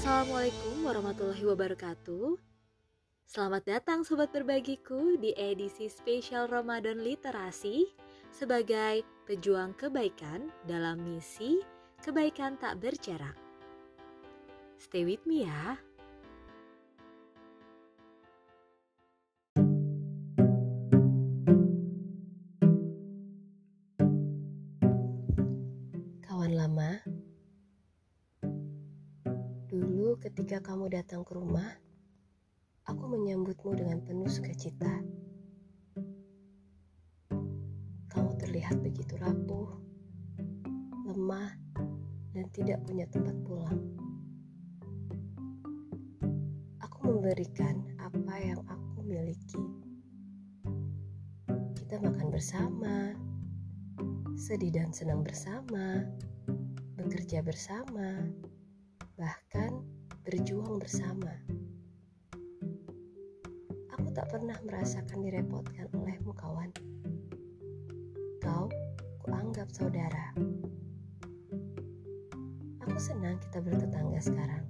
Assalamualaikum warahmatullahi wabarakatuh. Selamat datang sobat berbagiku di edisi spesial Ramadan Literasi sebagai pejuang kebaikan dalam misi kebaikan tak berjarak. Stay with me ya. Kawan lama, dulu ketika kamu datang ke rumah, aku menyambutmu dengan penuh sukacita. Kamu terlihat begitu rapuh, lemah, dan tidak punya tempat pulang. Aku memberikan apa yang aku miliki. Kita makan bersama, sedih dan senang bersama, bekerja bersama, bahkan berjuang bersama. Aku tak pernah merasakan direpotkan olehmu, kawan. Kau kuanggap saudara. Aku senang kita bertetangga sekarang.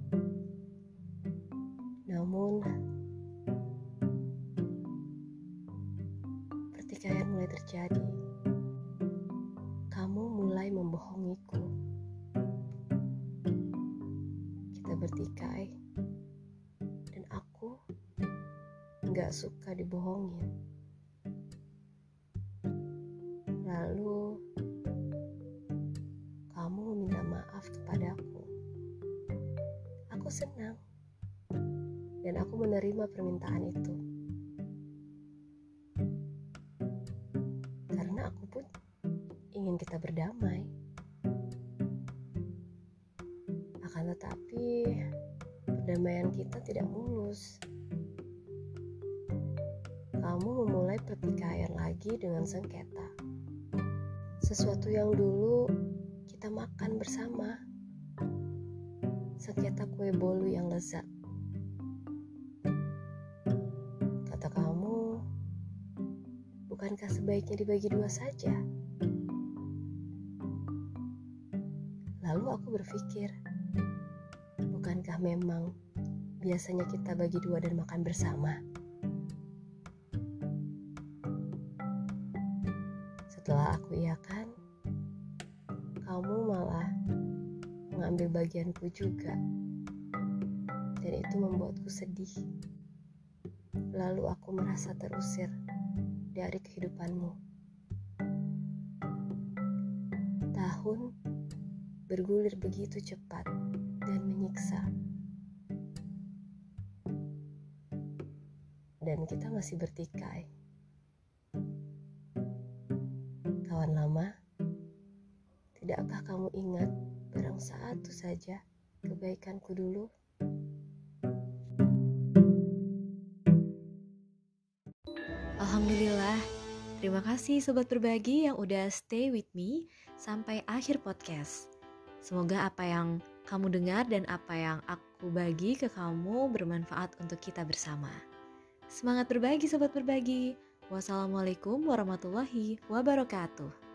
Namun, pertikaian mulai terjadi bertikai, dan aku nggak suka dibohongin. Lalu, kamu meminta maaf kepadaku. Aku senang, dan aku menerima permintaan itu. Karena aku pun ingin kita berdamai. Akan tetapi, perdamaian kita tidak mulus. Kamu memulai pertikaian lagi dengan sengketa. Sesuatu yang dulu kita makan bersama. Sengketa kue bolu yang lezat. Kata kamu, bukankah sebaiknya dibagi dua saja? Lalu aku berpikir, bukankah memang biasanya kita bagi dua dan makan bersama? Setelah aku iakan, kamu malah mengambil bagianku juga. Dan itu membuatku sedih. Lalu aku merasa terusir dari kehidupanmu. Tahun bergulir begitu cepat menyiksa. Dan kita masih bertikai. Kawan lama, tidakkah kamu ingat barang satu saja kebaikanku dulu? Alhamdulillah, terima kasih sobat berbagi yang udah stay with me sampai akhir podcast. Semoga apa yang kamu dengar dan apa yang aku bagi ke kamu bermanfaat untuk kita bersama. Semangat berbagi sobat berbagi. Wassalamualaikum warahmatullahi wabarakatuh.